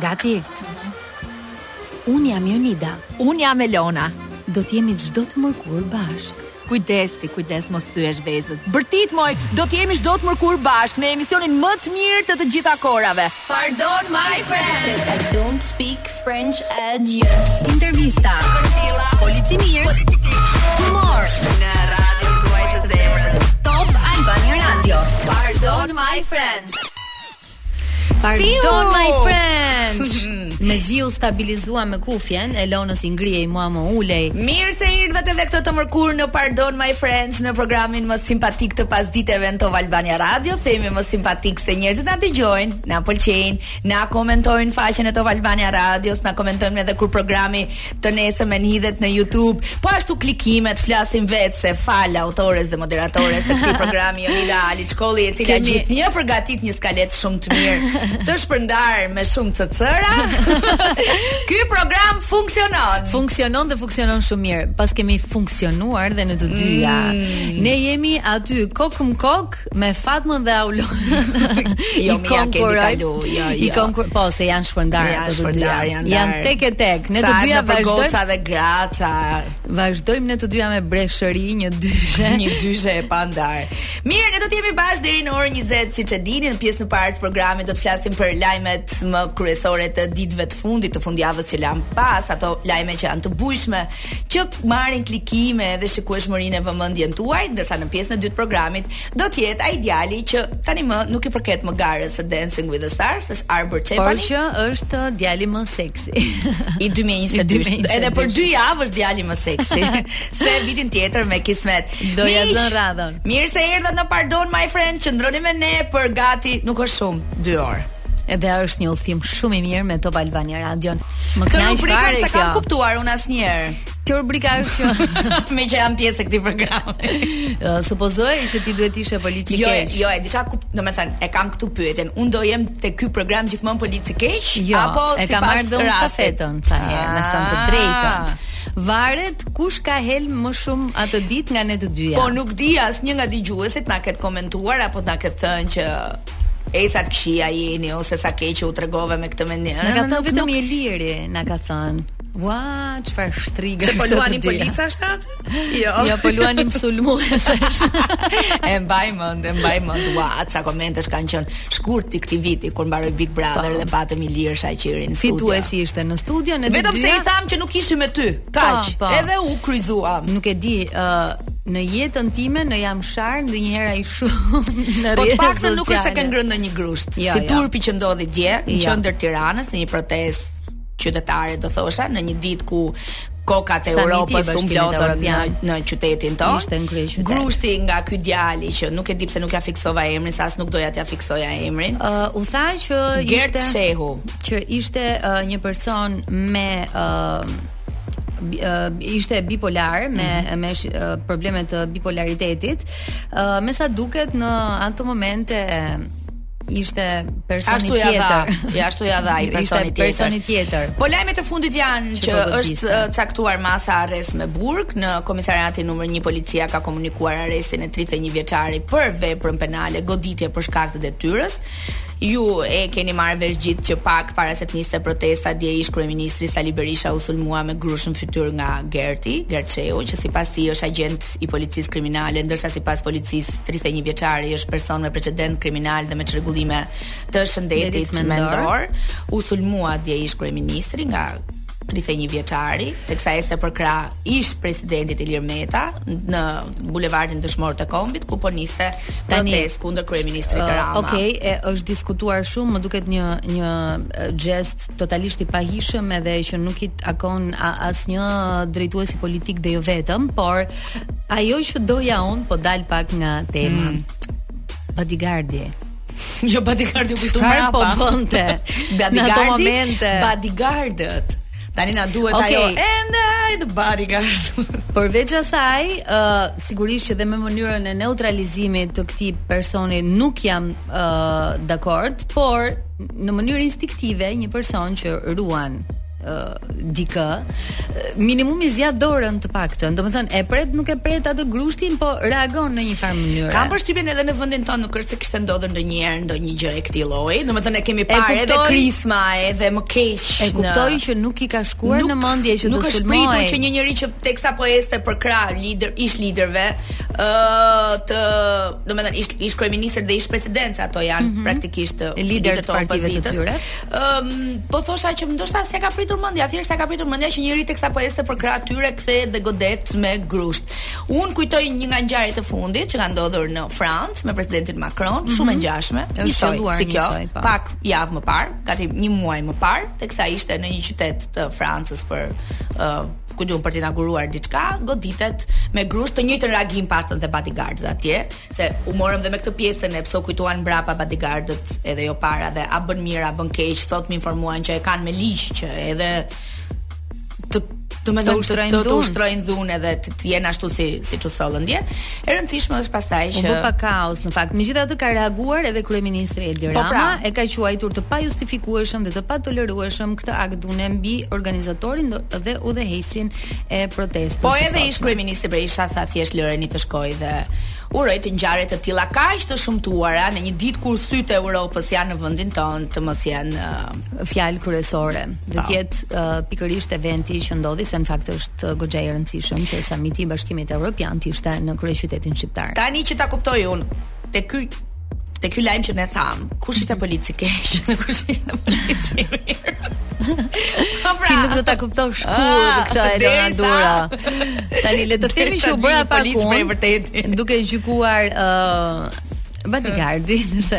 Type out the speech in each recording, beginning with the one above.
Gati? Unë jam Jonida. Unë jam Elona. Do të jemi çdo të mërkurë bashkë. Kujdes ti, kujdes mos thyesh vezët. Bërtit moj, do të jemi çdo të mërkurë bashkë në emisionin më të mirë të të gjitha kohërave. Pardon my friends. I don't speak French at you. Intervista. Priscilla. Polici mirë. Humor. Në radion tuaj të zemrës. Top Albania Radio. Pardon my friends. Pardon my friend. Mezi u stabilizua me kufjen, Elonës i ngrihej mua më ulej. Mirë se erdhët edhe këtë të mërkurë në Pardon My Friends në programin më simpatik të pasditeve në Top Albania Radio. Themi më simpatik se njerëzit na dëgjojnë, na pëlqejnë, na komentojnë faqen e Top Albania Radios, na komentojnë edhe kur programi Të nesërmen hidhet në YouTube. Po ashtu klikimet flasin vetë se falë autores dhe moderatores së këtij programi Jonida Aliçkolli, e cila Kemi... gjithnjë përgatit një skaletë shumë të mirë, të shpërndarë me shumë cëcëra. Ky program funksionon. Funksionon dhe funksionon shumë mirë. Pastaj kemi funksionuar dhe ne të dyja. Mm. Ne jemi aty kokë më kokë me Fatmën dhe Aulonën. jo, ne ja kemi kalu. Jo, jo. I konkur... Po, se janë shpërndarë ato të dyja. Janë, janë tek e tek. Ne të dyja vazhdojmë. Sa goca dhe graca. Vazhdojmë ne të dyja me breshëri, një dyshe. një dyshe e pandarë. Mirë, ne do të jemi bashkë deri në orën 20, siç e dini, në pjesën e parë të programit do të flasim për lajmet më kryesore të ditëve të fundit të fundjavës që lamë pas, ato lajme që janë të bujshme që marrin klikime dhe shikueshmërinë e vëmendjen tuaj, ndërsa në pjesën e dytë të programit do të jetë ai djali që tani më nuk i përket më garës së Dancing with the Stars, është Arbër Çepani. Por që është uh, djali më seksi. I 2022. Edhe për dy javë është djali më seksi. Se vitin tjetër me kismet. Do ja zën radhën. Mirë se erdhët në Pardon My Friend, qëndroni me ne për gati, nuk është shumë, 2 orë. Edhe është një udhëtim shumë i mirë me Top Albania Radio. Më kënaq fare kjo. Këtë rubrikën s'e kam kuptuar unë asnjëherë. Kjo rubrika është që meqë jam pjesë e këtij programi. Jo, supozoj që ti duhet të ishe polici jo, keq. Jo, jo, e di çka kupton, domethënë, e kam këtu pyetjen. Unë do jem te ky program gjithmonë polici keq jo, apo si pas, e kam marrë dhe unë stafetën ca herë, me thënë të ah. drejtën. Varet kush ka helm më shumë atë ditë nga ne të dyja. Po nuk di asnjë nga dëgjuesit na ketë komentuar apo na ketë thënë që Ej sa të këqija jeni ose sa keq që u tregove me këtë mendim. Na ka thënë vetëm Iliri, na ka thënë. Ua, çfarë shtriga. Po luani polica është aty? Jo. Jo, po luani sulmues. e mbaj mend, e mbaj mend. Ua, ça komentesh kanë qenë shkurti i këtij viti kur mbaroi Big Brother po. dhe patëm Ilir Shaqirin në studio. Fituesi ishte në studio në Vetëm se i thamë që nuk ishim me ty. Po, Kaq. Po. Edhe u kryqëzuam. Nuk e di, ë në jetën time në jam sharë ndonjëherë ai Po të paktën nuk është se kanë ngrënë ndonjë grusht. Jo, si jo. turpi që ndodhi dje në jo. qendër të Tiranës në një protestë qytetare do thosha në një ditë ku kokat e Europës u mblodhën në, në qytetin tonë. Ishte ngrirë qyteti. Grushti nga ky djali që nuk e di pse nuk ja fiksova emrin, sa as nuk doja t'ja fiksoja emrin. Uh, u tha që ishte Gert Shehu, që ishte uh, një person me uh, ishte bipolar me mm -hmm. me probleme të bipolaritetit Uh, me sa duket në ato momente ishte personi ashtu tjetër. Ja dha, ja ashtu ja dha ai personi tjetër. Personi tjetër. Po lajmet e fundit janë që, që po është caktuar masa arrest me burg në komisariatin numër 1 policia ka komunikuar arrestin e 31 vjeçarit për veprën penale goditje për shkak të detyrës. Ju e keni marrë vesh të gjithë që pak para se të niste protesta dje ish kryeministri Sali Berisha u sulmua me grusht në fytyrë nga Gerti, Gert Shehu, që sipas tij është agjent i policisë kriminale, ndërsa sipas policisë tridhjetë e një vjeçari është person me precedentë kriminalë dhe me çrregullime të shëndetit mendor. U sulmua dje ish kryeministri nga 31 vjeçari, teksa ecte përkrah ish presidentit Ilir Meta në bulevardin Dëshmorët e Kombit ku po niste protesta kundër kryeministrit uh, Rama. Okej, është diskutuar shumë, më duket një një gjest totalisht i pahijshëm edhe që nuk i takon asnjë drejtuesi politik dhe jo vetëm, por ajo që doja un po dal pak nga tema. Mm. Bodyguardi. Jo bodyguardi u kujtu mrapa. Çfarë po bënte? Në ato Bodyguardi, momente. bodyguardët. Tani na duhet Okej. ajo and I the bodyguard. Përveç asaj, ë sigurisht që dhe me mënyrën e neutralizimit të këtij personi nuk jam ë dakord, por në mënyrë instinktive një person që ruan dikë minimumi zgjat dorën të paktën domethënë e pret nuk e pret atë grushtin po reagon në një farë mënyre kam përshtypjen edhe në vendin tonë nuk është se kishte ndodhur ndonjëherë ndonjë gjë e këtij lloji domethënë e kemi parë e edhe krisma edhe më keq e kuptoj në... që nuk i ka shkuar nuk, në mendje që nuk është pritur që një njerëz që teksa po ecte përkrah lider ish liderëve ë uh, të domethënë ish ish kryeministër dhe ish presidentët ato janë mm -hmm. praktikisht liderët e opozitës Ëm um, po thosha që ndoshta s'e ka pritur mendja, thjesht s'e ka pritur mendja që njëri teksa po ecte përkrah tyre kthehet dhe godet me grusht. Un kujtoj një nga ngjarjet e fundit që ka ndodhur në Francë me presidentin Macron, mm -hmm. shumë e ngjashme, një histori si kjo, njësoj, po. pak javë më parë, gati një muaj më parë, teksa ishte në një qytet të Francës për uh, ku di un për të inauguruar diçka, goditet me grusht të njëjtën reagim patën dhe bodyguardët atje. se u morëm dhe me këtë pjesën e pse u kujtuan mbrapa bodyguardët edhe jo para dhe a bën mirë a bën keq sot më informuan që e kanë me ligj që edhe të Domethënë të ushtrojnë dhunë. Të ushtrojnë dhunë edhe të, të jenë ashtu si, si që sollën dje. E rëndësishme është pastaj që... U bë pak kaos, në fakt. Megjithatë ka reaguar edhe Kryeministri Edi po, Rama, po pra. e ka quajtur të pajustifikueshëm dhe të patolerueshëm këtë akt dhune mbi organizatorin dhe udhëheqësin e protestës. Po edhe ish kryeministri Berisha tha thjesht lëreni të shkojë dhe uroj që ngjarje të tilla kaq të shumtuara në një ditë kur sytë e Europës janë në vendin tonë të mos jenë uh, fjalë kryesore. Po të jetë uh, pikërisht eventi që ndodhi se në fakt është uh, goxha i rëndësishëm që samiti i Bashkimit Europian të ishte në kryeqytetin shqiptar. Tani që ta kuptoj unë, te ky Te ky lajm që ne thamë, kush ishte polici i keq dhe kush ishte polici i mirë. Po pra, ti nuk do ta kuptosh ah, kurrë këtë Elona Duro. Tani le të themi që u bëra pa kurrë. Duke gjykuar ë uh, Bodyguardi, nëse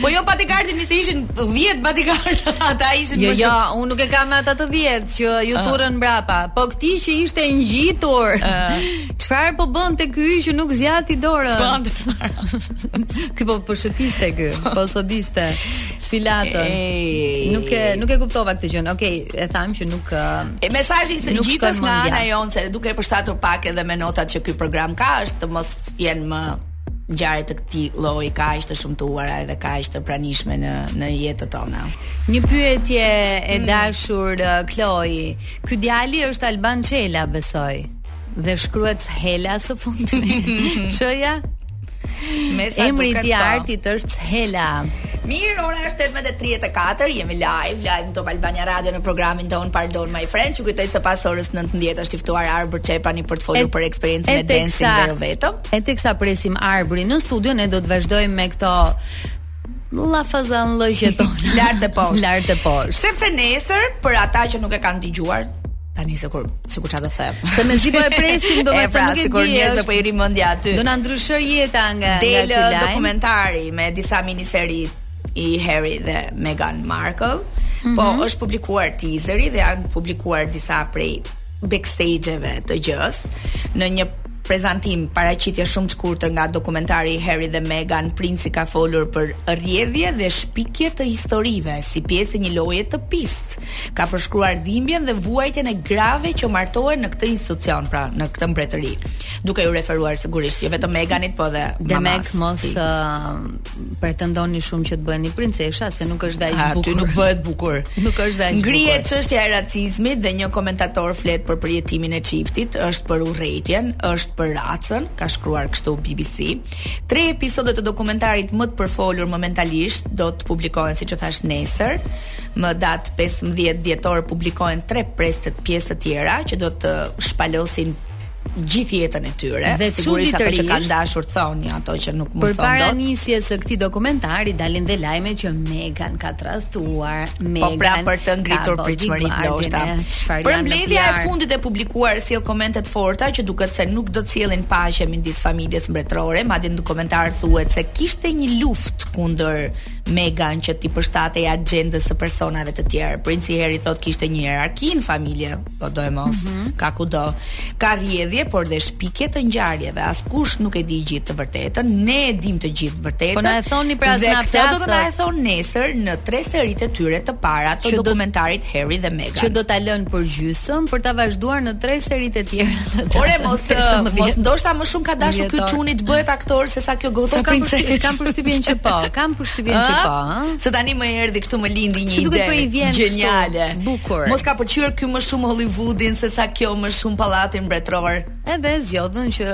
Po jo bodyguardi, nëse ishin 10 bodyguard, ata ishin jo, më jo, shumë. Jo, jo, unë nuk e kam ata të 10 që iu ah. turrën mbrapa. Po këtij që ishte ngjitur. Ah. Çfarë po bënte ky që nuk zgjati dorën? Bënte çfarë? Ky po përshëtiste ky, po sodiste silatën. Nuk e nuk e kuptova këtë gjë. Okej, okay, e thamë që nuk E mesazhi gjithsesi nga ana jonë se duke përshtatur pak edhe me notat që ky program ka është të mos jenë më ngjarje të këtij lloji kaq të shumtuara edhe kaq të pranishme në në jetën tonë. Një pyetje e mm. dashur Kloi. Uh, Ky djali është Alban Çela, besoj. Dhe shkruhet Chela së fundmi. Ça? Mesa Emri i po. artit është Chela. Mirë, ora është 18:34, jemi live, live në Top Albania Radio në programin tonë Pardon My French, që kujtoj se pas orës 19 është i ftuar Arbër Çepele për të folur për eksperiencën e dancing dhe jo vetëm. E teksa presim Arbrin në studio, ne do të vazhdojmë me këto Llafazanllëqe tona. Lart e poshtë. Lart e poshtë. Sepse nesër për ata që nuk e kanë dëgjuar, tani sikur sikur çfarë të them. Se me zi po e presim, do të pra, thonë nuk e di. Sikur njerëz do po u rri mendja aty. Do na ndryshoj jeta nga nga ky lajm. Del dokumentari me disa miniseri i Harry dhe Meghan Markle. Mm -hmm. Po mhm. është publikuar teaseri dhe janë publikuar disa prej backstage-eve të gjës, në një prezantim paraqitje shumë të shkurtër nga dokumentari i Harry dhe Meghan, princi ka folur për rrjedhje dhe shpikje të historive si pjesë e një loje të pistë. Ka përshkruar dhimbjen dhe vuajtjen e grave që martohen në këtë institucion, pra në këtë mbretëri. Duke iu referuar sigurisht jo vetëm Meghanit, po dhe mamas. Demek mos uh, pretendoni shumë që të bëheni princesha se nuk është dha i bukur. Aty nuk bëhet bukur. nuk është dha i bukur. Ngrihet çështja e racizmit dhe një komentator flet për përjetimin e çiftit, është për urrejtjen, është për racën, ka shkruar kështu BBC. Tre episode të dokumentarit më të përfolur momentalisht do të publikohen siç e thashë nesër. Më datë 15 dhjetor publikohen tre pjesët pjesë të tjera që do të shpalosin gjithë jetën e tyre. Dhe sigurisht ato që kanë dashur të thonë ato që nuk mund të thonë. Përpara nisjes së këtij dokumentari dalin dhe lajme që Megan ka tradhtuar. Po Megan po pra për të ngritur pritshmëri ndoshta. Përmbledhja e fundit e publikuar sjell komente të forta që duket se nuk do të sjellin paqe midis familjes mbretërore, madje në dokumentar thuhet se kishte një luftë kundër Megan që t'i përshtatej agjendës së personave të tjerë. Princi Harry thotë kishte një hierarki në familje, Po domosdo. Mm -hmm. Ka kudo. Ka rrjedhje, por dhe shpikje të ngjarjeve. Askush nuk e di gjithë të vërtetën. Ne e dimë të gjithë të vërtetën. Po na e thoni pra as na flasë. Do të na e thonë nesër në tre seritë e tyre të para të dokumentarit Harry dhe Meghan. Që do ta lënë për gjysmë për ta vazhduar në tre seritë e tjera. Ore mos mos ndoshta më shumë ka dashur ky çuni të bëhet aktor sesa kjo goca po, princë. Kam përshtypjen që po. Kam përshtypjen që po. Se tani më erdhi këtu më lindi një ide. Geniale. Bukur. Mos ka pëlqyer ky më shumë Hollywoodin sesa kjo më shumë pallatin mbretëror. Edhe zgjodhën që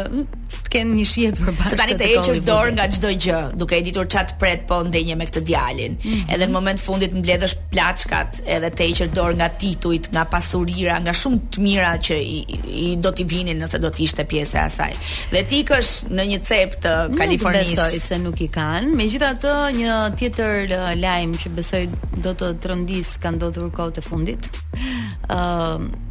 të kenë një shije të përbashkët. Tani të heqësh dorë nga çdo gjë, duke e ditur ça të pret po ndenje me këtë djalin. Mm -hmm. Edhe në moment të fundit të mbledhësh plaçkat, edhe të heqësh dorë nga titujt, nga pasurira, nga shumë të mira që i, i do t'i vinin nëse do të ishte pjesë e asaj. Dhe të ikësh në një cep të Kalifornisë. Nuk besoj se nuk i kanë. Megjithatë, një tjetër lajm që besoj do të trondisë ka ndodhur kohët e fundit. Ëm ehm, uh,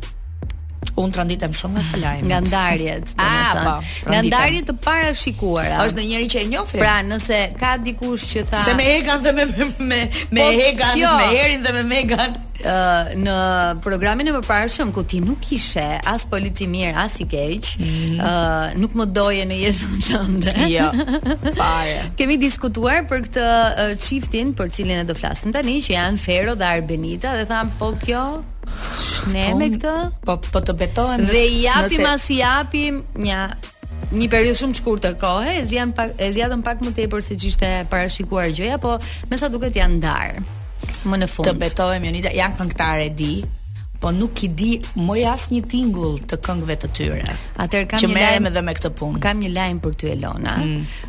Unë tronditem shumë nga lajmet. Nga ndarjet, ah, domethënë. Po, nga ndarjet e parashikuara. Është ndonjëri që e njoh? Pra, nëse ka dikush që tha Se me Egan dhe me me me, me po, Egan, jo. me Herin dhe me Megan në programin e përparshëm ku ti nuk ishe as polici i mirë as i keq, mm. uh, nuk më doje në jetën tënde. Jo. Fare. Kemi diskutuar për këtë çiftin për të cilin do flasim tani që janë Fero dhe Arbenita dhe thamë po kjo ne me po, këtë po po të betohem dhe i japim as i japim një një periudhë shumë të shkurtër kohe, e zgjan pak e zgjatën pak më tepër se ç'ishte parashikuar gjëja, po me sa duket janë ndarë. Më në fund. Të betohem Jonida, janë këngëtare e di, po nuk i di më as një tingull të këngëve të tyre. Atëherë kam një lajm edhe me këtë punë. Kam një lajm për ty Elona. Mm.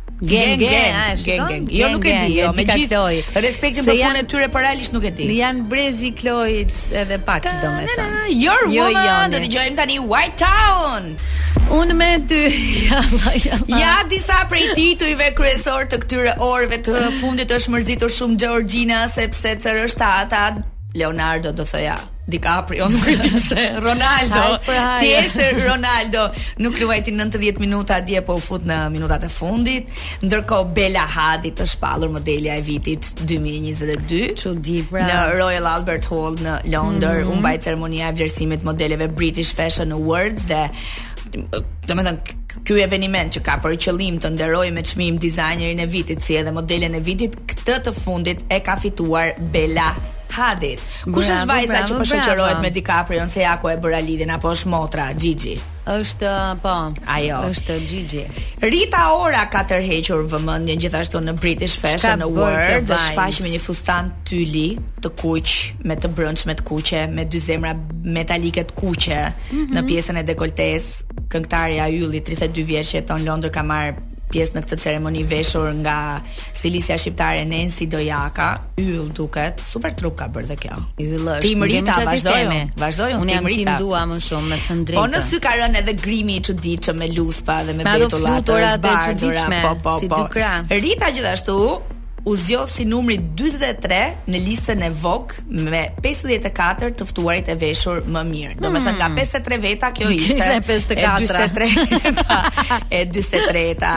Gen gen, a e shikon? Gen gen. Jo nuk e di, jo me gjithë Kloj. Respektin për punën e tyre, por realisht nuk e di. Jan brezi Kloit edhe pak domethënë. Jo, jo, jo. Do të dëgjojmë tani White Town. Unë me ty. Ja, ja. Ja disa prej titujve kryesor të këtyre orëve të fundit është mërzitur shumë Georgina sepse CR7 Leonardo do thoja DiCaprio, nuk e di pse. Ronaldo. Cristiano Ronaldo. Nuk luajti 90 minuta dje, po u fut në minutat e fundit. Ndërkohë Bella Hadid është shpallur modelja e vitit 2022. Çudi pra. Në Royal Albert Hall në Londër mm -hmm. u mbajt ceremonia e vlerësimit të modeleve British Fashion Awards dhe domethënë Ky eveniment që ka për qëllim të nderojë me çmim dizajnerin e vitit si edhe modelen e vitit këtë të fundit e ka fituar Bella Hadid. Kush është vajza që po shoqërohet me DiCaprion se ja ku e bëra lidhjen apo është motra Gigi? Është po. Ajo. Është Gigi. Rita Ora ka tërhequr vëmendjen gjithashtu në British Fashion Award, u shfaq me një fustan tyli të kuq me të brendshme të kuqe, me dy zemra metalike të kuqe mm -hmm. në pjesën e dekoltesë, Këngëtarja, ylli 32 vjeç jeton në Londër ka marrë pjesë në këtë ceremoni veshur nga stilistja shqiptare Nensi Dojaka. Yll duket, super trup ka bërë dhe kjo. Yll është. Team Rita vazhdoj. Vazhdoj unë Team Rita. Unë jam Team Dua më shumë me thënë drejtë. Po në sy ka rënë edhe grimi i çuditshëm me luspa dhe me vetulla të zbardhura. Po, po, po. Si Rita gjithashtu u zgjodh si numri 43 në listën e Vogue Bashkë me 54 të ftuarit e veshur më mirë. Hmm. Domethënë nga 53 veta kjo Nuk ishte ishte e 54. e 43 e 43-ta.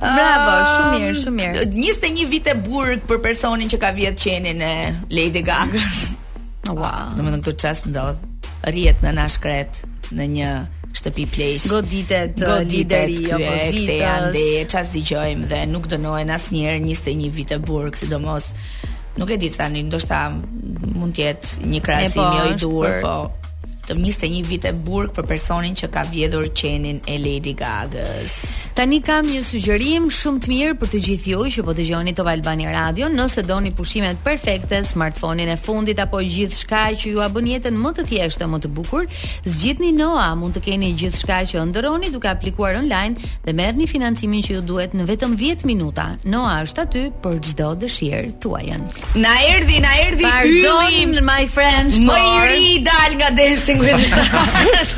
Bravo, Ëm, shumë mirë, shumë mirë. 21 vite burg për personin që ka vjedh qenin e Lady Gaga-s. Wow. Domethënë këtu ça s'ndodh. Rrihet nëna shkretë në një shtëpi pleqsh. Goditet, uh, Goditet lideri ky e, opozitës. këte janë dhe ça s'dëgjojmë dhe nuk dënohen asnjëherë 21 vite burg, sidomos Nuk e di tani, ndoshta mund të jetë një krahasim po, jo i duhur, për... po të 21 vite burg për personin që ka vjedhur qenin e Lady Gaga-s. Tani kam një sugjerim shumë të mirë për të gjithë ju që po dëgjoni Top Albania Radion, nëse doni pushimet perfekte, smartphone-in e fundit apo gjithçka që jua bën jetën më të thjeshtë dhe më të bukur, Zgjidhni NOA, mund të keni gjithçka që ëndërroni duke aplikuar online dhe merrni financimin që ju duhet në vetëm dhjetë minuta. NOA është aty për çdo dëshirë tuajën. Na erdhi, na erdhi ylli, my friends. Më i ri i dalë nga Dancing with the Stars.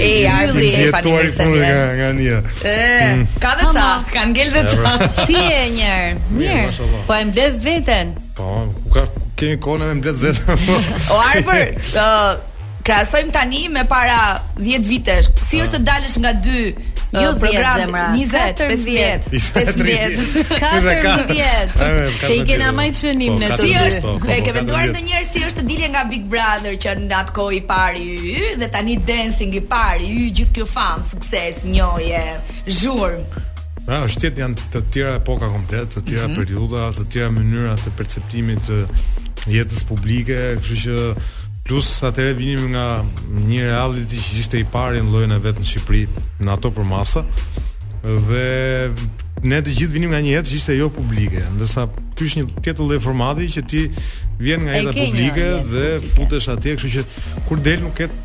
Ej, ardhi e faleminderit. Nga nia. Ka dhe ca, kanë ngel dhe ca. Si je njëherë. Mirë. Po e mbledh veten. Po, ku ka ku kemi kohën me mbledh vetë. o Arbër, ë uh, krahasojmë tani me para 10 vitesh. Si ah. është të dalësh nga dy Jo program 20 15 15 14 se i kena më shumë po, në të dy. Po, po, e ke menduar ndonjëherë si është të dilje nga Big Brother që në atë kohë i pari dhe tani dancing i pari gjithë kjo famë sukses njohje zhurmë. Pra, është tjetë janë të tjera epoka komplet, të tjera mm -hmm. periudha, të tjera mënyra të perceptimit të jetës publike, kështu që plus atëherë vinim nga një reality që ishte i pari në llojin e vet në Shqipëri në ato përmasa dhe ne të gjithë vinim nga një jetë që ishte jo publike, ndërsa ky është një tjetër lloj formati që ti vjen nga jeta publike dhe futesh atje, kështu që kur del nuk ke të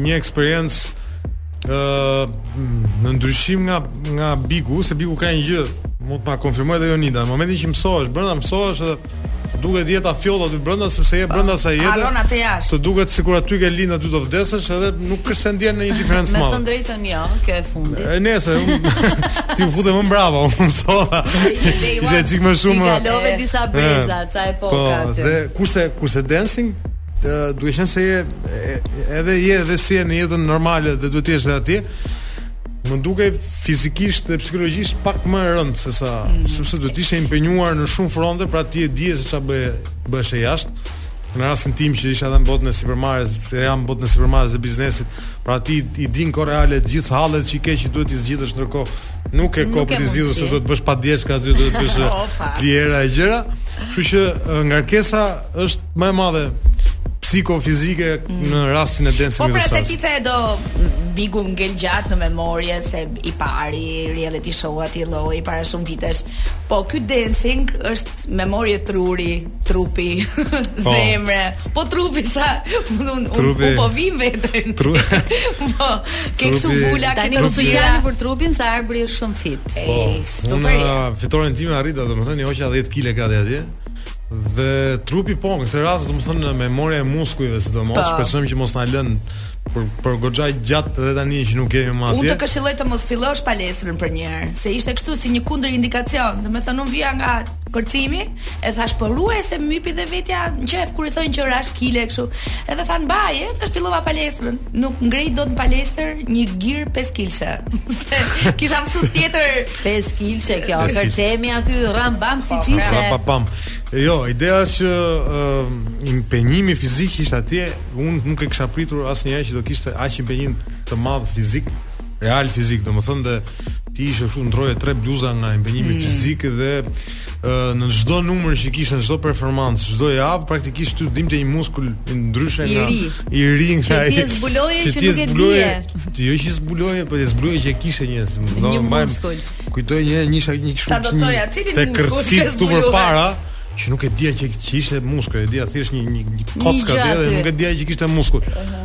Një eksperiencë ë në ndryshim nga nga Bigu, se Bigu ka një gjë, mund të ma konfirmojë edhe Jonida. Në momentin që mësohesh brenda, mësohesh edhe të duket jeta fjollë aty brenda sepse je brenda asaj jete. Harron atë jashtë. Të duket sikur aty ke lind aty do vdesësh edhe nuk kështu s'e ndjen një diferencë madhe. Me thënë të drejtën jo, kjo e fundit. E nejse, ti u fute më bravo, u mësova. Ishte çik më shumë. Ti kalove disa breza, ca e po, po aty. Dhe kurse kurse dancing duke qenë se je edhe je edhe si në jetën normale dhe duhet të jesh edhe atje më dukej fizikisht dhe psikologjisht pak më e rëndë se sa mm. sepse do të ishe i impenjuar në shumë fronte pra ti e dije se çfarë bëhej bëhesh jashtë në rastin tim që isha edhe në botën e sipërmarrjes se jam në botën e sipërmarrjes dhe biznesit pra ti i di në kohë reale të gjithë hallet që i ke që duhet t'i zgjidhësh ndërkohë nuk ke kohë t'i zgjidhësh se do të bësh pa djeshka aty do të bësh të tjera gjëra kështu që ngarkesa është më e madhe psikofizike mm. në rastin e Dancing Po pra se ti the do Bigu ngel gjatë në memorie se i pari reality show atij lloji para shumë vitesh. Po ky dancing është memorie truri, trupi, po. zemre. Po trupi sa unë un, un, po vimë te. Trupi. po ke kështu vula ke tani mos u qani për trupin se Arbri është shumë fit. Po, Ej, super. Unë fitoren time arrita domethënë i hoqa 10 kg gati atje. Dhe trupi po, në këtë rast domethënë memoria e muskujve sidomos, po. shpresojmë që mos na lërë për për goxha gjatë edhe tani që nuk jemi më atje. Unë të këshilloj të mos fillosh palestrën për një herë, se ishte kështu si një kundër indikacion. Domethënë unë vija nga kërcimi, e thash po e ruaj se m'hypi dhe vetja n'qejf kur i thonë që rashë kile kështu. Edhe thanë mbaje, e thash fillova palestrën. Nuk ngrija dot në palestër një girë 5 kilshe. Kisha mësu tjetër Pesë kilshe kjo, Pesë kilshe. kërcimi aty rram bam siç Pra, ishte. pa, pam. E, Jo, ideja është që uh, impenjimi fizik që ishte atje, unë nuk e kisha pritur asnjëherë që do kishte aq impenjim të madh fizik, real fizik, domethënë dhe ti ishe kështu ndroje tre bluza nga impenjimi fizik dhe në çdo numër që kishte në çdo performancë, çdo javë praktikisht ty dhimbte një muskul ndryshe nga i ri nga ai. Ti zbuloje që nuk e dije. Ti jo që zbuloje, por ti zbuloje që kishe një një muskul. Kujtoj një një shak një kështu. Sa do të thoja, cili muskul? Te kërcit këtu përpara që nuk e dija që kishte muskul, e dija thjesht një një kockë dhe nuk e dija që kishte muskul.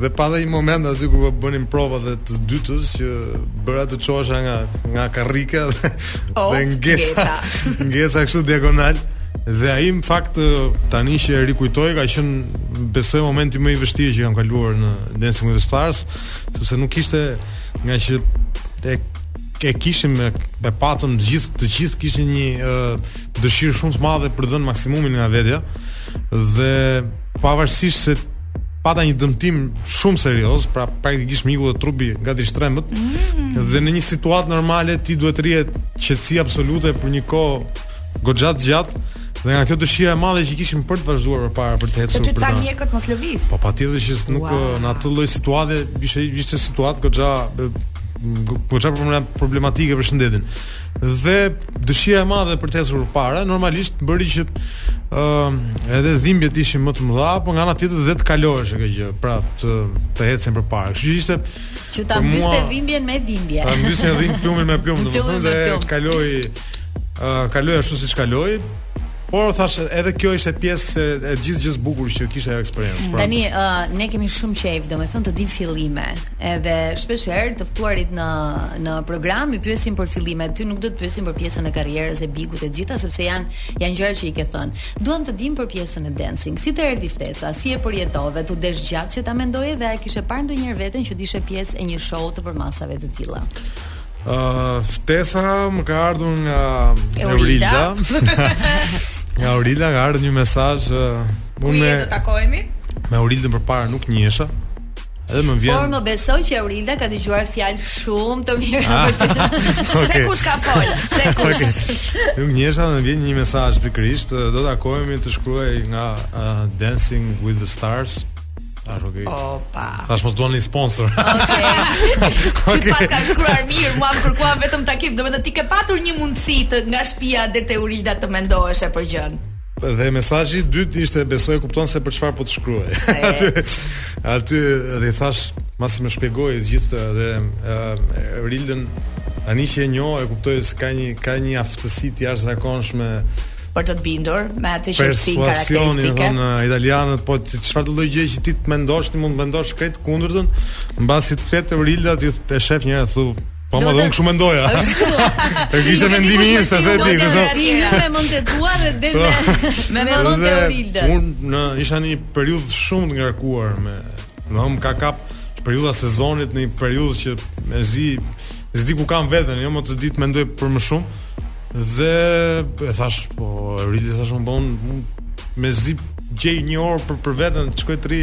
Dhe pa dhe një moment aty kur po bënim provat dhe tentativa që bëra të çohesha nga nga karrika dhe, oh, dhe ngeca ngeca kështu diagonal dhe ai në fakt tani që e rikujtoj ka qenë besoj momenti më i vështirë që kam kaluar në Dancing with the Stars sepse nuk ishte nga që e e kishim me, me patëm të gjithë të gjithë kishin një uh, dëshirë shumë të madhe për të dhënë maksimumin nga vetja Dhe pavarësisht se pata një dëmtim shumë serioz, pra praktikisht m'iku dhe trupi gati shtrembër. Mm. Dhe në një situatë normale ti duhet të rrish në qetësi absolute për një kohë goxha të gjatë dhe nga kjo dëshira e madhe që kishim për të vazhduar përpara për të ecur për. Të thanë mjekët mos lëviz. Po patjetër që nuk wow. në atë lloj situate ishte ishte situatë goxha goxha problematike për shëndetin. dhe dëshira e madhe për të ecur përpara, normalisht bëri që ë uh, edhe dhimbjet ishin më të mëdha, por nga ana tjetër dhe të kalohesh kjo gjë, pra të të ecim përpara. Kështu që ishte që ta mbysje dhimbjen me dhimbje. Ta mbysje dhimb plumbin me plumb, domethënë dhe plumb. kaloi ë uh, kaloi ashtu siç kaloi. Por thashë edhe kjo ishte pjesë e gjithë gjithë bukur që kishte ajo eksperiencë. Pra. Tani uh, ne kemi shumë qejf, domethënë të dimë fillimet. Edhe shpesh herë të ftuarit në në program i pyesim për fillimet, ty nuk do të pyesim për pjesën e karrierës e Bigut të gjitha sepse janë janë gjëra që i ke thënë. Duam të dimë për pjesën e dancing. Si të erdhi ftesa, si e përjetove, t'u desh gjatë që ta mendoje dhe a e kishe parë ndonjëherë veten që të ishe pjesë e një show të përmasave të tilla? Ë, uh, ftesa më ka ardhur nga Eurilda. nga Eurilda ka ardhur një mesazh uh, ku do të takohemi. Me Eurildën përpara nuk njihesha. Edhe më vjen. Por më beso që Eurilda ka dëgjuar fjalë shumë të mira ah, për ty. okay. Se kush ka fol? Se kush? Okay. Nuk njihesha më vjen një mesazh pikërisht, do të takohemi të shkruaj nga uh, Dancing with the Stars. Thashë okay. Opa. Thashë mos duan një sponsor. Okej. Okay. Ti paska shkruar mirë, mua më kërkuan vetëm takim. Domethënë ti ke patur një mundësi të nga shtëpia deri te Eurilda të mendoheshe për gjënë. Dhe mesazhi i dytë ishte besoj e kupton se për çfarë po të shkruaj. aty aty dhe i thashë masi më shpjegoi të gjithë dhe uh, Rildën tani që e njoh e kuptoj se ka një ka një aftësi të jashtëzakonshme për të të bindur me atë që si karakteristike. Në italianët po çfarëdo lloj gjë që ti të mendosh, ti mund të mendosh krejt të kundërtën, mbasi të flet Rilda ti e shef njëra thu Po edhe unë kështu mendoja. E kishte mendimin një se vetë di, domethënë. Ti më mendje tua dhe dhe me me me mendje Urilda. Un në isha në një periudhë shumë të ngarkuar më, më ka kap periudha sezonit në një periudhë që mezi s'di ku kam veten, jo më të të mendoj për më shumë. Dhe e thash, po Urilda thash më bon mezi gjej një orë për për veten, shkoj të rri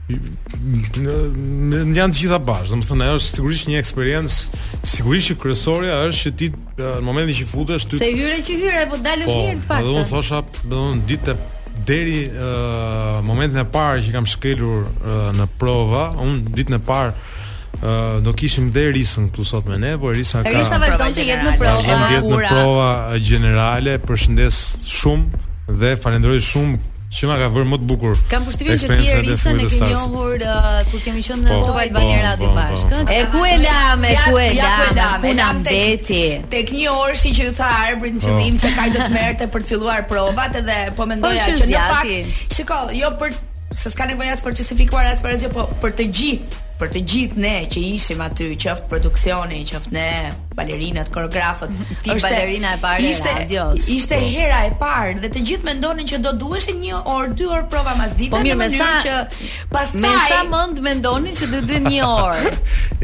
në në janë të gjitha bash, domethënë ajo është sigurisht një eksperiencë, sigurisht që kryesorja është që ti në momentin që futesh aty. Se hyre që hyre, të dalësh po, mirë të paktën. Po, do të thosha, domethënë deri deri uh, momentin e parë që kam shkelur uh, në prova, un ditën e parë Uh, do kishim dhe Erisën këtu sot me ne, por Erisa ka Erisa vazhdon të jetë në prova. Vazhdon të jetë në prova gjenerale. E përshëndes shumë dhe e falenderoj shumë që ma ka bërë më të bukur. Kam përshtypjen që ti Erisën e ke njohur uh, kur kemi qenë në po, Top Albania po, Radio po, bashkë. E ku e lam, e ku e lam, ku na mbeti. Tek një orëshi që ju tha Arbri në fillim se kaq do të merrte për të filluar provat edhe po mendoja që në fakt, shiko, jo për se s'ka nevojë as për të justifikuar as për asgjë, po për të gjithë, për të gjithë ne që ishim aty, qoftë produksioni, qoftë ne balerinat, koreografët. Ti ishe, balerina e parë ishte, radios. Ishte po. hera e parë dhe të gjithë mendonin që do duheshin një orë, dy orë prova masdite po, në mënyrë që pastaj me sa mend mendonin që do duhet një orë.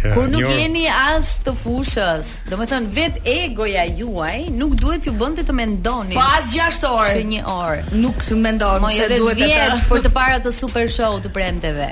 ja, kur nuk orë. jeni as të fushës. Domethënë vet egoja juaj nuk duhet ju bënte të mendoni. Po as 6 orë. Që një orë. Nuk mendon se duhet për të parë atë super show të premteve.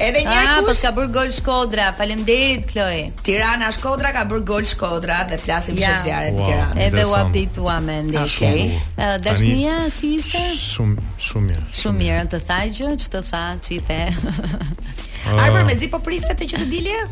Edhe një herë ah, kush? Po, ka bër gol Shkodra. Faleminderit Kloe. Tirana Shkodra ka bër gol Shkodra dhe flasim ja. për zjarret në wow, Tiranë. Edhe u habitua me ndeshje. Okay. Uh, Dashuria si ishte? Shumë shumë mirë. Shumë mirë, të tha gjë, ç'të tha, ç'i the. Uh, Arbër mezi po priste të që të dilje?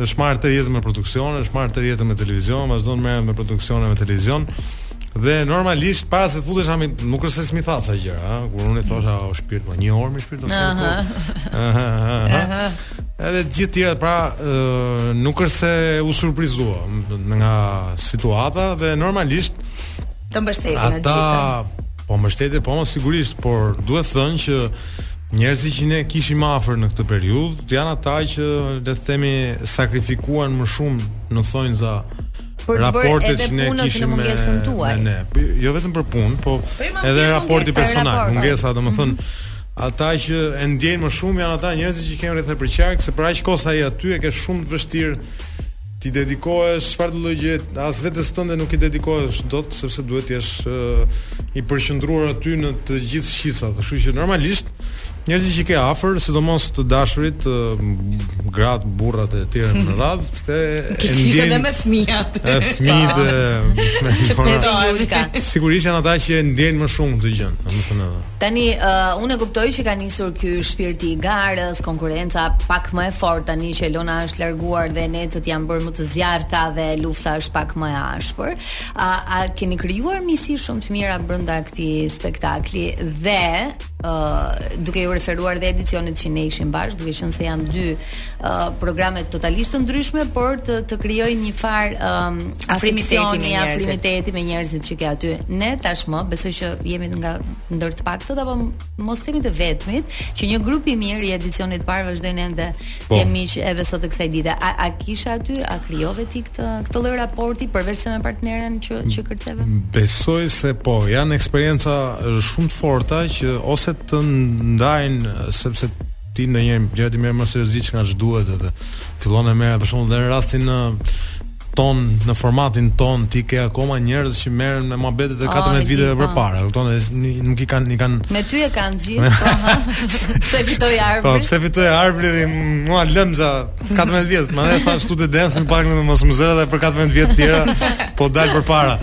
Është marrë tërë jetën me produksione, është marrë tërë jetën me televizion, vazhdon merret me produksione e me televizion. Dhe normalisht para se të futesha me nuk është se s'm'i tha ca gjëra, ha, kur unë i thosha o shpirt, po një orë me shpirt do të thotë. Edhe të gjithë të tjerat pra ë, nuk është se u surprizua nga situata dhe normalisht Të mbështetin në gjithë. Ata po, mbështetje, po sigurisht, por duhet thënë që njerëzit që ne kishim afër në këtë periudhë janë ata që le të themi sakrifikuan më shumë në thonjza raportet që ne kishim me ne, jo vetëm për punë, po, po edhe raporti personal, mungesa, domethënë, mm -hmm ata që e ndjejnë më shumë janë ata njerëzit që kanë rreth e përqark, se për aq kohë sa je aty e ke shumë të vështirë T'i dedikohesh çfarëdolloj gjëje, as vetes tënde nuk i dedikohesh dot sepse duhet të jesh i përqendruar aty në të gjithë shqisat. Kështu që normalisht njerëzit që ke afër, sidomos të dashurit, gratë, burrat e të tjerë me radhë, do e ndiejnë. Ti me fëmijët. Ë fëmijët e. Sigurisht janë ata që e ndiejnë më shumë këtë gjë, domethënë. Tani uh, unë e kuptoj që ka nisur ky shpirti i garës, konkurrenca pak më e fortë tani që Elona është larguar dhe netët janë bërë më të zjarrta dhe lufta është pak më e ashpër. A, a keni krijuar miqësi shumë të mira brenda këtij spektakli dhe uh, duke iu referuar dhe edicionit që ne ishim bashkë, duke qenë se janë dy programe totalisht të ndryshme, por të të krijojë një farë um, afrimiteti, afrimiteti me njerëzit që ke aty. Ne tashmë besoj që jemi nga ndër të paktët apo mos themi të vetmit që një grup i mirë i edicionit të parë vazhdojnë ende po. të jenë miq edhe sot e kësaj dite. A, a kishe aty, a krijove ti këtë këtë lloj raporti përveçse me partneren që që kërceve? Besoj se po, janë eksperienca shumë të forta që ose të ndajnë sepse ti ndonjëherë i merr më seriozisht nga ç'duhet edhe fillon e merr për shembull dhe në rastin në tonë në formatin tonë ti ke akoma njerëz që merren me muhabetet e 14 ah, viteve po. përpara, e kupton? Nuk i kanë i kanë Me ty e kanë gjithë. Po, pse fitoi Arbri? Po, pse fitoi Arbri dhe mua lëmza 14 vjet, madje thashë tu te Dancing pak në mos më zëntë dhe për 14 vjet të tjera po dal përpara.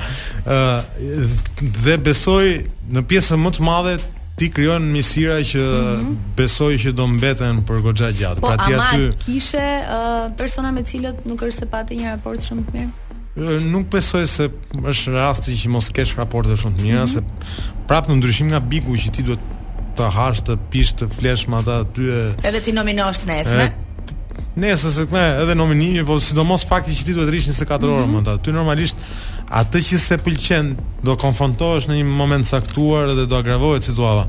Ë dhe besoj në pjesën më të madhe ti krijon miqësira që mm -hmm. besoj që do mbeten për goxha gjatë. Po, pra ti aty kishe uh, persona me të cilët nuk është se pati një raport shumë të mirë. Nuk besoj se është rasti që mos kesh raporte shumë të mira mm -hmm. se prapë në ndryshim nga Bigu që ti duhet të hash të pish, të flesh me ata aty e Edhe t'i nominosh nesër. Nesër se ka edhe nominimin, po sidomos fakti që ti duhet të rrish 24 orë mm -hmm. me ata. Ty normalisht Atë që s'e pëlqen do konfrontohesh në një moment të caktuar dhe do agravohet situata.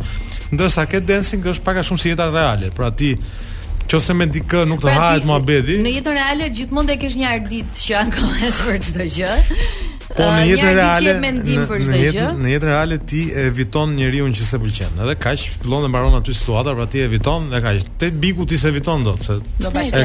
Ndërsa ke Dancing është pak a shumë si jeta reale, pra ti në qoftë se me dikë nuk të pra, hahet ti, muhabeti. Në jetën reale gjithmonë do të kesh një Ardit që ankohet për çdo gjë. Po në uh, jetën reale në, në, jetë, në jetën reale ti eviton njeriun që s'e pëlqen. Edhe kaq fillon dhe mbaron aty situata, pra ti eviton dhe kaq. Te Bigu ti s'e eviton dot se. Do bashkë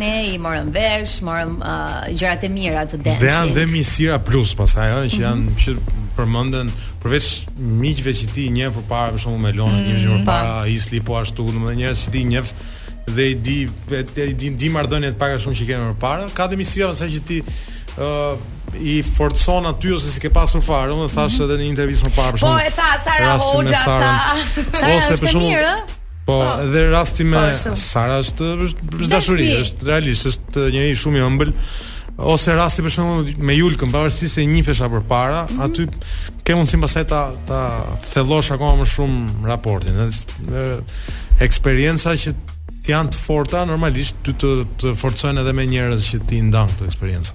Ne i morëm vesh, morëm uh, gjërat e mira të Dancing. Dhe janë dhe miqësira plus pastaj, ëh, që janë mhm. që përmenden përveç miqve që ti njihje përpara për shembull Elona, mm, njihja përpara po. Isli po ashtu, domethënë njerëz që ti njeh dhe i di i di di marrëdhëniet pak a shumë që kemi përpara. Ka dhe miqësira pastaj që ti ëh i forcon aty ose s'i ke pasur fare, unë thashë mhm. edhe në një intervistë më parë për shembull. Po e tha Sara Hoxha tha. Ose për shembull Po, po, edhe rasti po, me Sara është është dashuri, është realisht, është njeri shumë i ëmbël. Ose rasti për shembull me Julkan, pavarësisht se një njifesha përpara, mm -hmm. aty ke mundësi pastaj ta ta thellosh akoma më shumë raportin. Ë eksperienca që janë të forta normalisht ty të të forcojnë edhe me njerëz që ti i ndan këto eksperienca.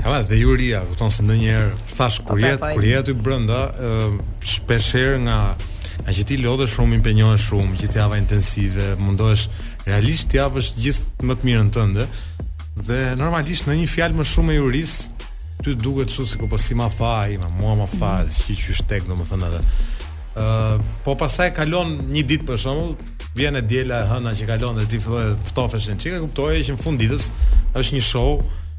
Hala dhe juria, kupton se ndonjëherë thash kur je, kur je aty brenda, shpesh herë nga nga që ti lodhesh shumë, impenjohesh shumë, gjithë javën intensive, mundohesh realisht të japësh gjithë më të mirën tënde. Dhe normalisht një fjalë më shumë e jurisë, ty të duket kështu sikur po si ma tha ai, ma mua ma tha, mm -hmm. si qysh tek domethënë edhe. Ë, uh, po pastaj kalon një ditë për shembull, vjen e diela e hëna që kalon dhe ti fillon të ftofesh një çikë, kupton që në fund të ditës është një show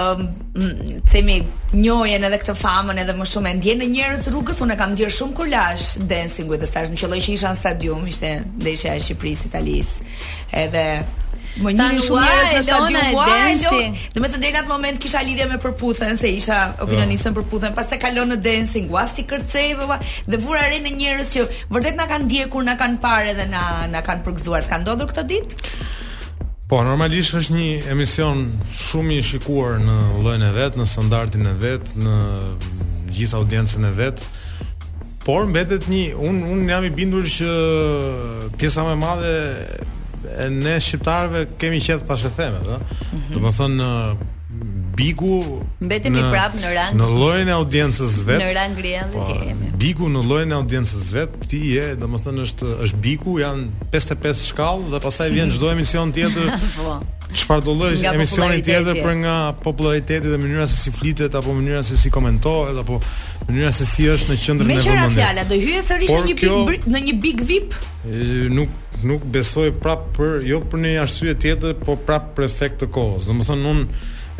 um, themi njohjen edhe këtë famën edhe më shumë e ndjen në njerëzit rrugës unë e kam ndjer shumë kur lashë dancing with the stars më qëlloi që isha në stadium ishte ndeshja e Shqipërisë Italisë edhe Më njihnin shumë njerëz në stadium Ua, dancing Domethënë deri në atë moment kisha lidhje me përputhen Se isha opinioniste në përputhen Pastaj kaloj në dancing Ua, si kërceve ua. Dhe vura re në njerëz që Vërtet na kanë ndjekur, na kanë parë Edhe na, na kanë përgëzuar Të kanë ndodhur këtë ditë? Po, normalisht është një emision shumë i shikuar në llojin e vet, në standardin e vet, në gjithë audiencën e vet. Por mbetet një, unë unë jam i bindur që pjesa më e madhe e ne shqiptarëve kemi qejf thashethemet e. Mm -hmm. Domethënë Bigu mbetemi prap në rang në llojin e audiencës së vet. Në rang Rian dhe po, ti jemi. Bigu në llojin e audiencës së vet, ti e di, domethënë është është Bigu, janë 55 shkallë dhe pastaj vjen çdo emision tjetër. Po. Çfarëdo lloj emisioni tjetër për nga popullariteti dhe mënyra se si flitet apo mënyra se si komentohet apo mënyra se si është në qendër të vëmendjes. Meqë ra fjala do hyje sërish në një big në një big vip? nuk nuk besoj prap për jo për një arsye tjetër, po prap për efekt të kohës. Domethënë unë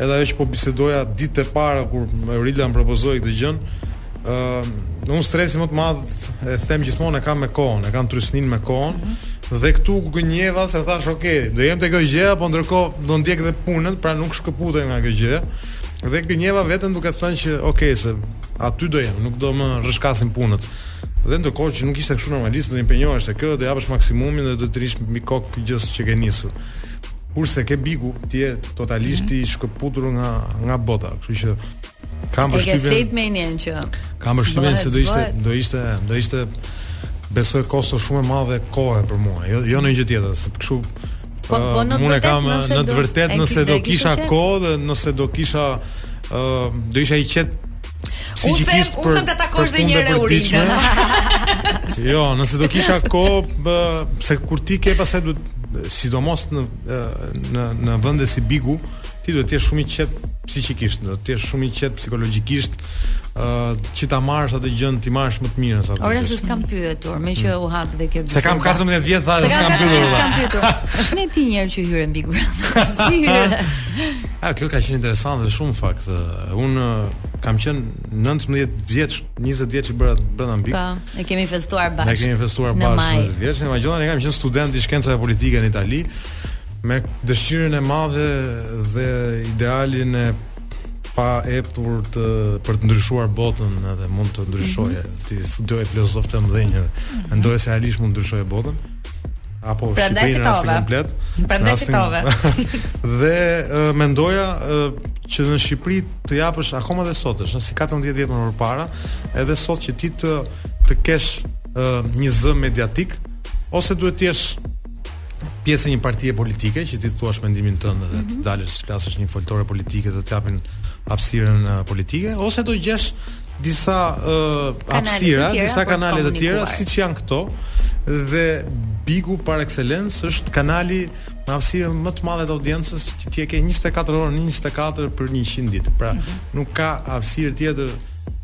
edhe ajo që po bisedoja ditët e para kur Aurila më propozoi këtë gjënë, ë uh, unë stresin më të madh e them gjithmonë e kam me kohën, e kam trysninë me kohën. Mm -hmm. Dhe këtu u gënjeva se thashë, "Ok, do jem te kjo gjë, po ndërkohë do ndjek edhe punën, pra nuk shkëputem nga kjo gjë." Dhe gënjeva veten duke thënë që, "Ok, se aty do jem, nuk do më rrëshkasin punët." Dhe ndërkohë që nuk ishte kështu normalisht, do të impenjohesh te kjo, do japësh maksimumin dhe do të rrish mbi kokë gjësë që ke nisur. Kurse ke bigu, ti je totalisht mm -hmm. i shkëputur nga nga bota, kështu që kam përshtypjen. Ke fitmenin që kam përshtypjen se do ishte do ishte do ishte besoj kosto shumë e madhe kohe për mua, jo jo për gjë tjetër, se kështu po, po unë kam në të vërtetë nëse do kisha kohë dhe nëse do kisha ë do isha i qetë Sikur kishte për, për punë dhe për diqme Jo, nëse do kisha ko bë, Se kur ti ke pastaj duhet, Sidomos në, në, në vende si Bigu Ti duhet të jesh shumë i qetë psikikisht, duhet të jesh shumë i qetë psikologjikisht, ë uh, që ta marrësh atë gjën, t'i marrësh më të mirën sa. Ore se s'kam pyetur, meqë u hap dhe kjo. Se kam 14 vjet tha, s'kam pyetur. S'kam pyetur. Shnjë ti një herë që hyre në Big Brother. Si hyre? A kjo ka qenë interesante shumë në fakt. Unë uh, kam qenë 19 vjeç, 20 vjeç i bëra brenda në Big. Po, e kemi festuar bashkë. Ne kemi festuar bashkë 20 vjeç, ne vajona ne kam qenë student i shkencave politike në Itali me dëshirën e madhe dhe idealin e paepur për të ndryshuar botën edhe mund të ndryshoje mm -hmm. ti studioje filozofë të mëdhenj edhe mm -hmm. mendoje se realisht mund të ndryshoje botën apo Prandaj Shqipërinë fitove. komplet. Prandaj Rastin- fitove. dhe uh, mendoja uh, që në Shqipëri të japësh akoma dhe sot, është si 14 vjet më parë, edhe sot që ti të të kesh uh, një zë mediatik ose duhet të jesh pjesë e një partie politike që ti të thuash mendimin tënd dhe të dalësh të flasësh në një foltore politike dhe të japin hapësirën uh, politike ose do gjesh disa uh, hapësira, disa kanale të tjera siç janë këto dhe Bigu par excellence është kanali me hapësirë më të madhe të audiencës që ti e ke 24 orë në 24 për 100 ditë. Pra, mm -hmm. nuk ka hapësirë tjetër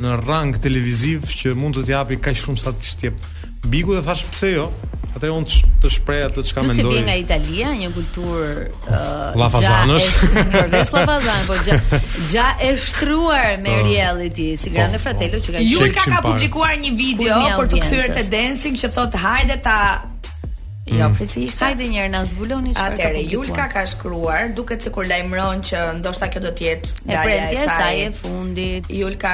në rang televiziv që mund të të japë kaq shumë sa të jep Bigu dhe thash pse jo? Atëherë unë të, të shpreh atë çka mendoj. Nëse vjen nga Italia, një kulturë ë uh, llafazanësh, vetë llafazan, po goja, goja e shtruar me oh. reality, si po, Grande po. Fratello që ka qenë. Julka ka publikuar një video për t'u kthyer te dancing që thotë hajde ta Jo, mm. precisht. Hajde një herë na zbuloni çfarë. Atëherë Julka ka shkruar, duket sikur lajmëron që ndoshta kjo do të jetë dalja e saj. E premtja e saj e fundit. Julka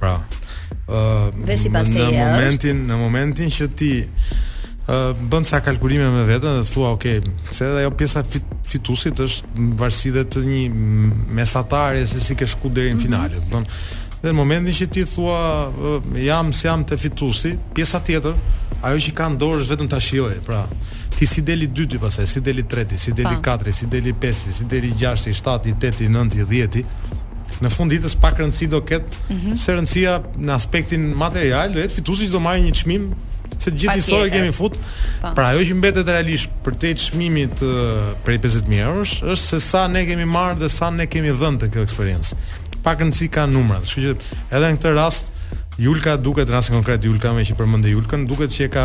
Pra, ë uh, si në momentin, është. në momentin që ti bën ca kalkulime me veten dhe thua ok, se edhe ajo pjesa fit, fitusit është në varësi dhe të një mesatare se si ke shku deri në mhm. finale. Mm -hmm. Dhe në momentin që ti thua jam, s'jam te fitusi, pjesa tjetër, ajo që ka në dorë është vetëm ta shijoj. Pra, ti si del i dyti pastaj, si del i treti, si del i katërti, si del i pesti, si del i gjashti, shtati, teti, nënti, dhjeti, në fund të ditës pak rëndësi do ketë, mm -hmm. se rëndësia në aspektin material do jetë fitusi që do marrë një çmim se gjithë historinë e kemi fut. Pa. Po. Pra ajo që mbetet realisht përtej çmimit prej 50000 eurosh është se sa ne kemi marrë dhe sa ne kemi dhënë te kjo eksperiencë. Pak rëndësi kanë numrat, kështu që edhe në këtë rast Julka duket rasti konkret Julka meqë përmendëm Julkën, duket që e ka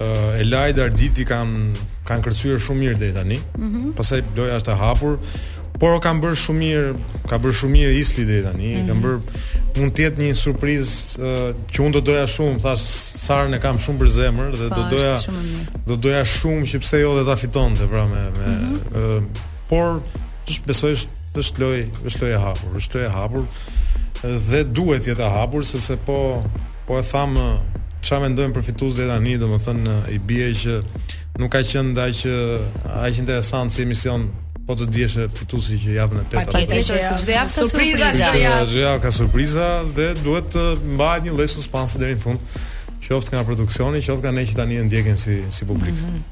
uh, Ela dhe Arditi kanë kanë kërcyer shumë mirë deri tani. Mm -hmm. Pastaj loja është e hapur, por kanë bërë shumë mirë, ka bërë shumë mirë Isli deri tani. Mm -hmm. Kanë bërë mund të jetë një surprizë uh, që unë do doja shumë, thashë Sarën e kam shumë për zemër dhe pa, do po, doja do doja shumë që pse jo dhe ta fitonte pra me me mm -hmm. uh, por është besoj është është loj është loj e hapur, është loj e hapur dhe duhet të jetë e hapur sepse po Po e thamë, ça mendojmë për fitues deri tani, domethënë i bie që nuk ka qenë dhe aq interesant si emision po të dihej fituesi që javën e tetë. Atë të qenë se çdo javë ka surpriza. Çdo javë ka surpriza dhe duhet të mbahet një lloj suspansi deri në fund. Qoftë nga produksioni, qoftë nga ne që tani e ndjekim si si publik. Mm -hmm.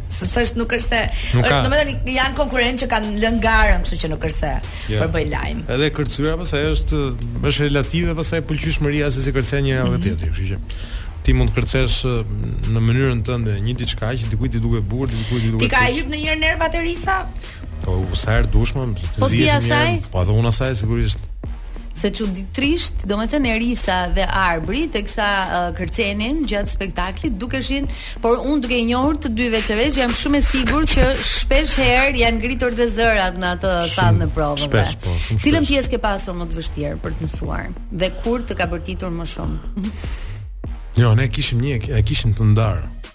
Se s'është nuk është se nuk është, domethënë janë konkurrentë që kanë lënë garën, kështu që nuk është se yeah. për bërë lajm. Edhe e kërcyera pastaj është është relative pastaj pëlqyeshmëria se si kërcen njëra apo mm -hmm. tjetri, kështu që ti mund të kërcesh në mënyrën tënde një diçka që dikujt i duket bukur, dikujt i duket. Ti ka hyrë ndonjëherë në nerva Erisa? Po u sa herë duash moj, po ti asaj? Po edhe unë asaj sigurisht. Se çuditërisht, domethënë Erisa dhe Arbri teksa uh, kërcenin gjatë spektaklit dukeshin, por unë duke i njohur të dy veç e veç jam shumë e sigurt që shpesh herë janë ngritur zërat në atë sallë provave. Shpesh, po, shumë shpesh. Cilën pjesë ke pasur më të vështirë për të mësuar dhe kur të ka bërtitur më shumë? jo, ne kishim një, e kishim të ndarë.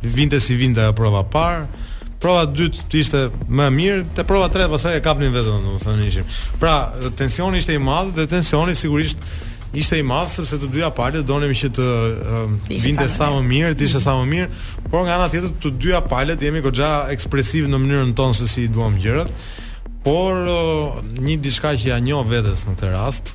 Vinte si vinte ajo prova e parë, prova e dytë ishte më e mirë, te prova e tretë pastaj e kapnim veten, domethënë ishim. Pra, tensioni ishte i madh dhe tensioni sigurisht ishte i madh sepse të dyja palët donim që të um, vinte sa më mirë, të ishte sa më mirë, por nga ana tjetër të dyja palët jemi goxha ekspresivë në mënyrën tonë se si i duam gjërat. Por uh, një diçka që ia njoh vetes në këtë rast,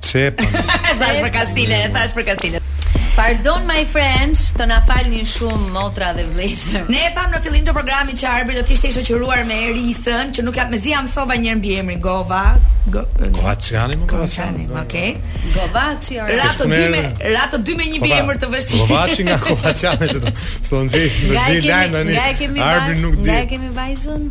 Çep. Tash për Kastile, tash për Kastile. Pardon my French, të na falni shumë motra dhe vëllezër. Ne e thamë në fillim të programit që Arbri do të ishte i shoqëruar me Erisën, që nuk ia mezi ia mësova një herë mbiemrin Gova. Go, Kovaçani më Kovaçani. Okej. Okay. Govaçi ora. Ra të dy me ra të dy me një mbiemër të vështirë. Govaçi nga Kovaçani të. S'do nxjerr, do të nxjerr lajm tani. Arbri nuk di. Ne kemi vajzën.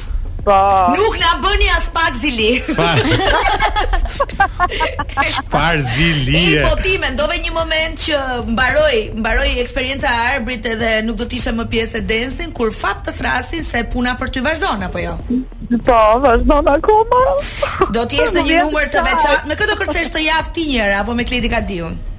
Po. Nuk na bëni aspak zili. Çfarë zili? Ej, po ti mendove një moment që mbaroi, mbaroi eksperienca e Arbrit edhe nuk do të ishe më pjesë e Dancing kur fap të thrasin se puna për ty vazhdon apo jo? Po, vazhdon akoma. Do të jesh në një numër të veçantë. Me kë do kërcesh këtë javë ti njëra apo me Kledi Kadiun?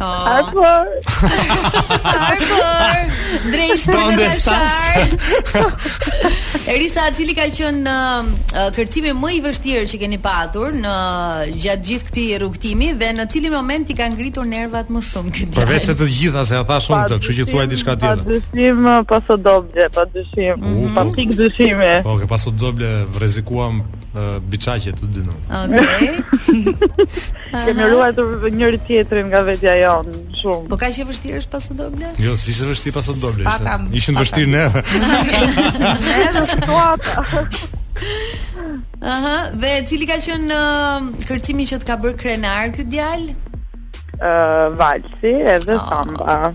Oh. Arbor. Arbor. Drejt Donde estas? Erisa, cili ka qenë uh, uh, kërcimi më i vështirë që keni patur në gjatë gjithë këtij rrugëtimi dhe në cilin moment i kanë ngritur nervat më shumë këtë? Përveç se të gjitha se ja tha shumë të, kështu që thuaj diçka tjetër. Pa dyshim, paso doble, pa dyshim. Mm -hmm. Pa pik dyshimi. Po, okay, paso doble rrezikuam Uh, Biçaqe të dy nuk. Okej. Kemi ruajtur njëri tjetrin nga vetja jon shumë. Po ka qenë vështirë është paso doble? Jo, s'ishte vështirë paso doble. Ishim vështirë ne. Ne do të thotë. Aha, dhe cili ka qenë uh, kërcimi që të ka bërë krenare ky djalë? Ëh, uh, valsi edhe oh. samba.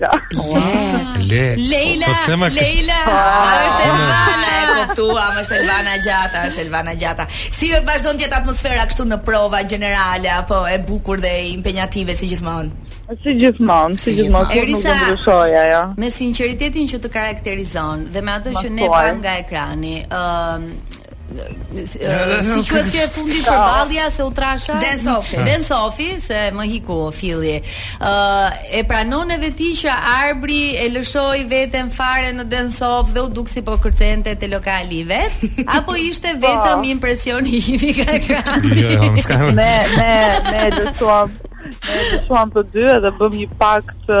Le, Leila, po Leila, po, është Elvana, e kuptuam, është Elvana Gjata, është Elvana Gjata. Si është vazhdon të jetë atmosfera kështu në prova gjenerale apo e bukur dhe impenjative si gjithmonë? Si gjithmonë, si gjithmonë, kurrë nuk do ndryshojë ajo. Me sinqeritetin që të karakterizon dhe me atë që ne pamë nga ekrani, ë si quhet si e fundit përballja se u trasha dance off-i dance off-i se më hiku filli ë e pranon edhe ti që Arbri e lëshoi veten fare në dance off dhe u duk si po kërcente te lokali i vet apo ishte po. vetëm impresioni imi nga ekrani jo, jo, me me u lëshuam u lëshuam të dy edhe bëm një pak të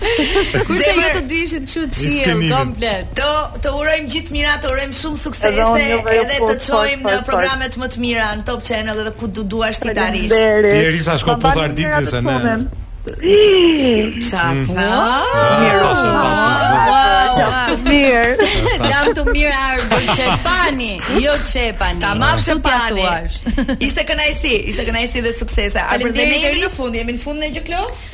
Kurse ju të dy ishit kështu chill komplet. Të të urojmë gjithë të mirat, të urojmë shumë suksese edhe, edhe të shohim në programet më të mira në Top Channel edhe kudo duash ti të arrish. Ti Erisa shko po thar ditën se ne. Çfarë? Mirë, mirë. Janë të mirëardhur çepani, jo çepani. Tamam çepani. Ishte kënaqësi, ishte kënaqësi dhe suksese. Arbër dhe ne jemi në fund, jemi në fund në gjë klo.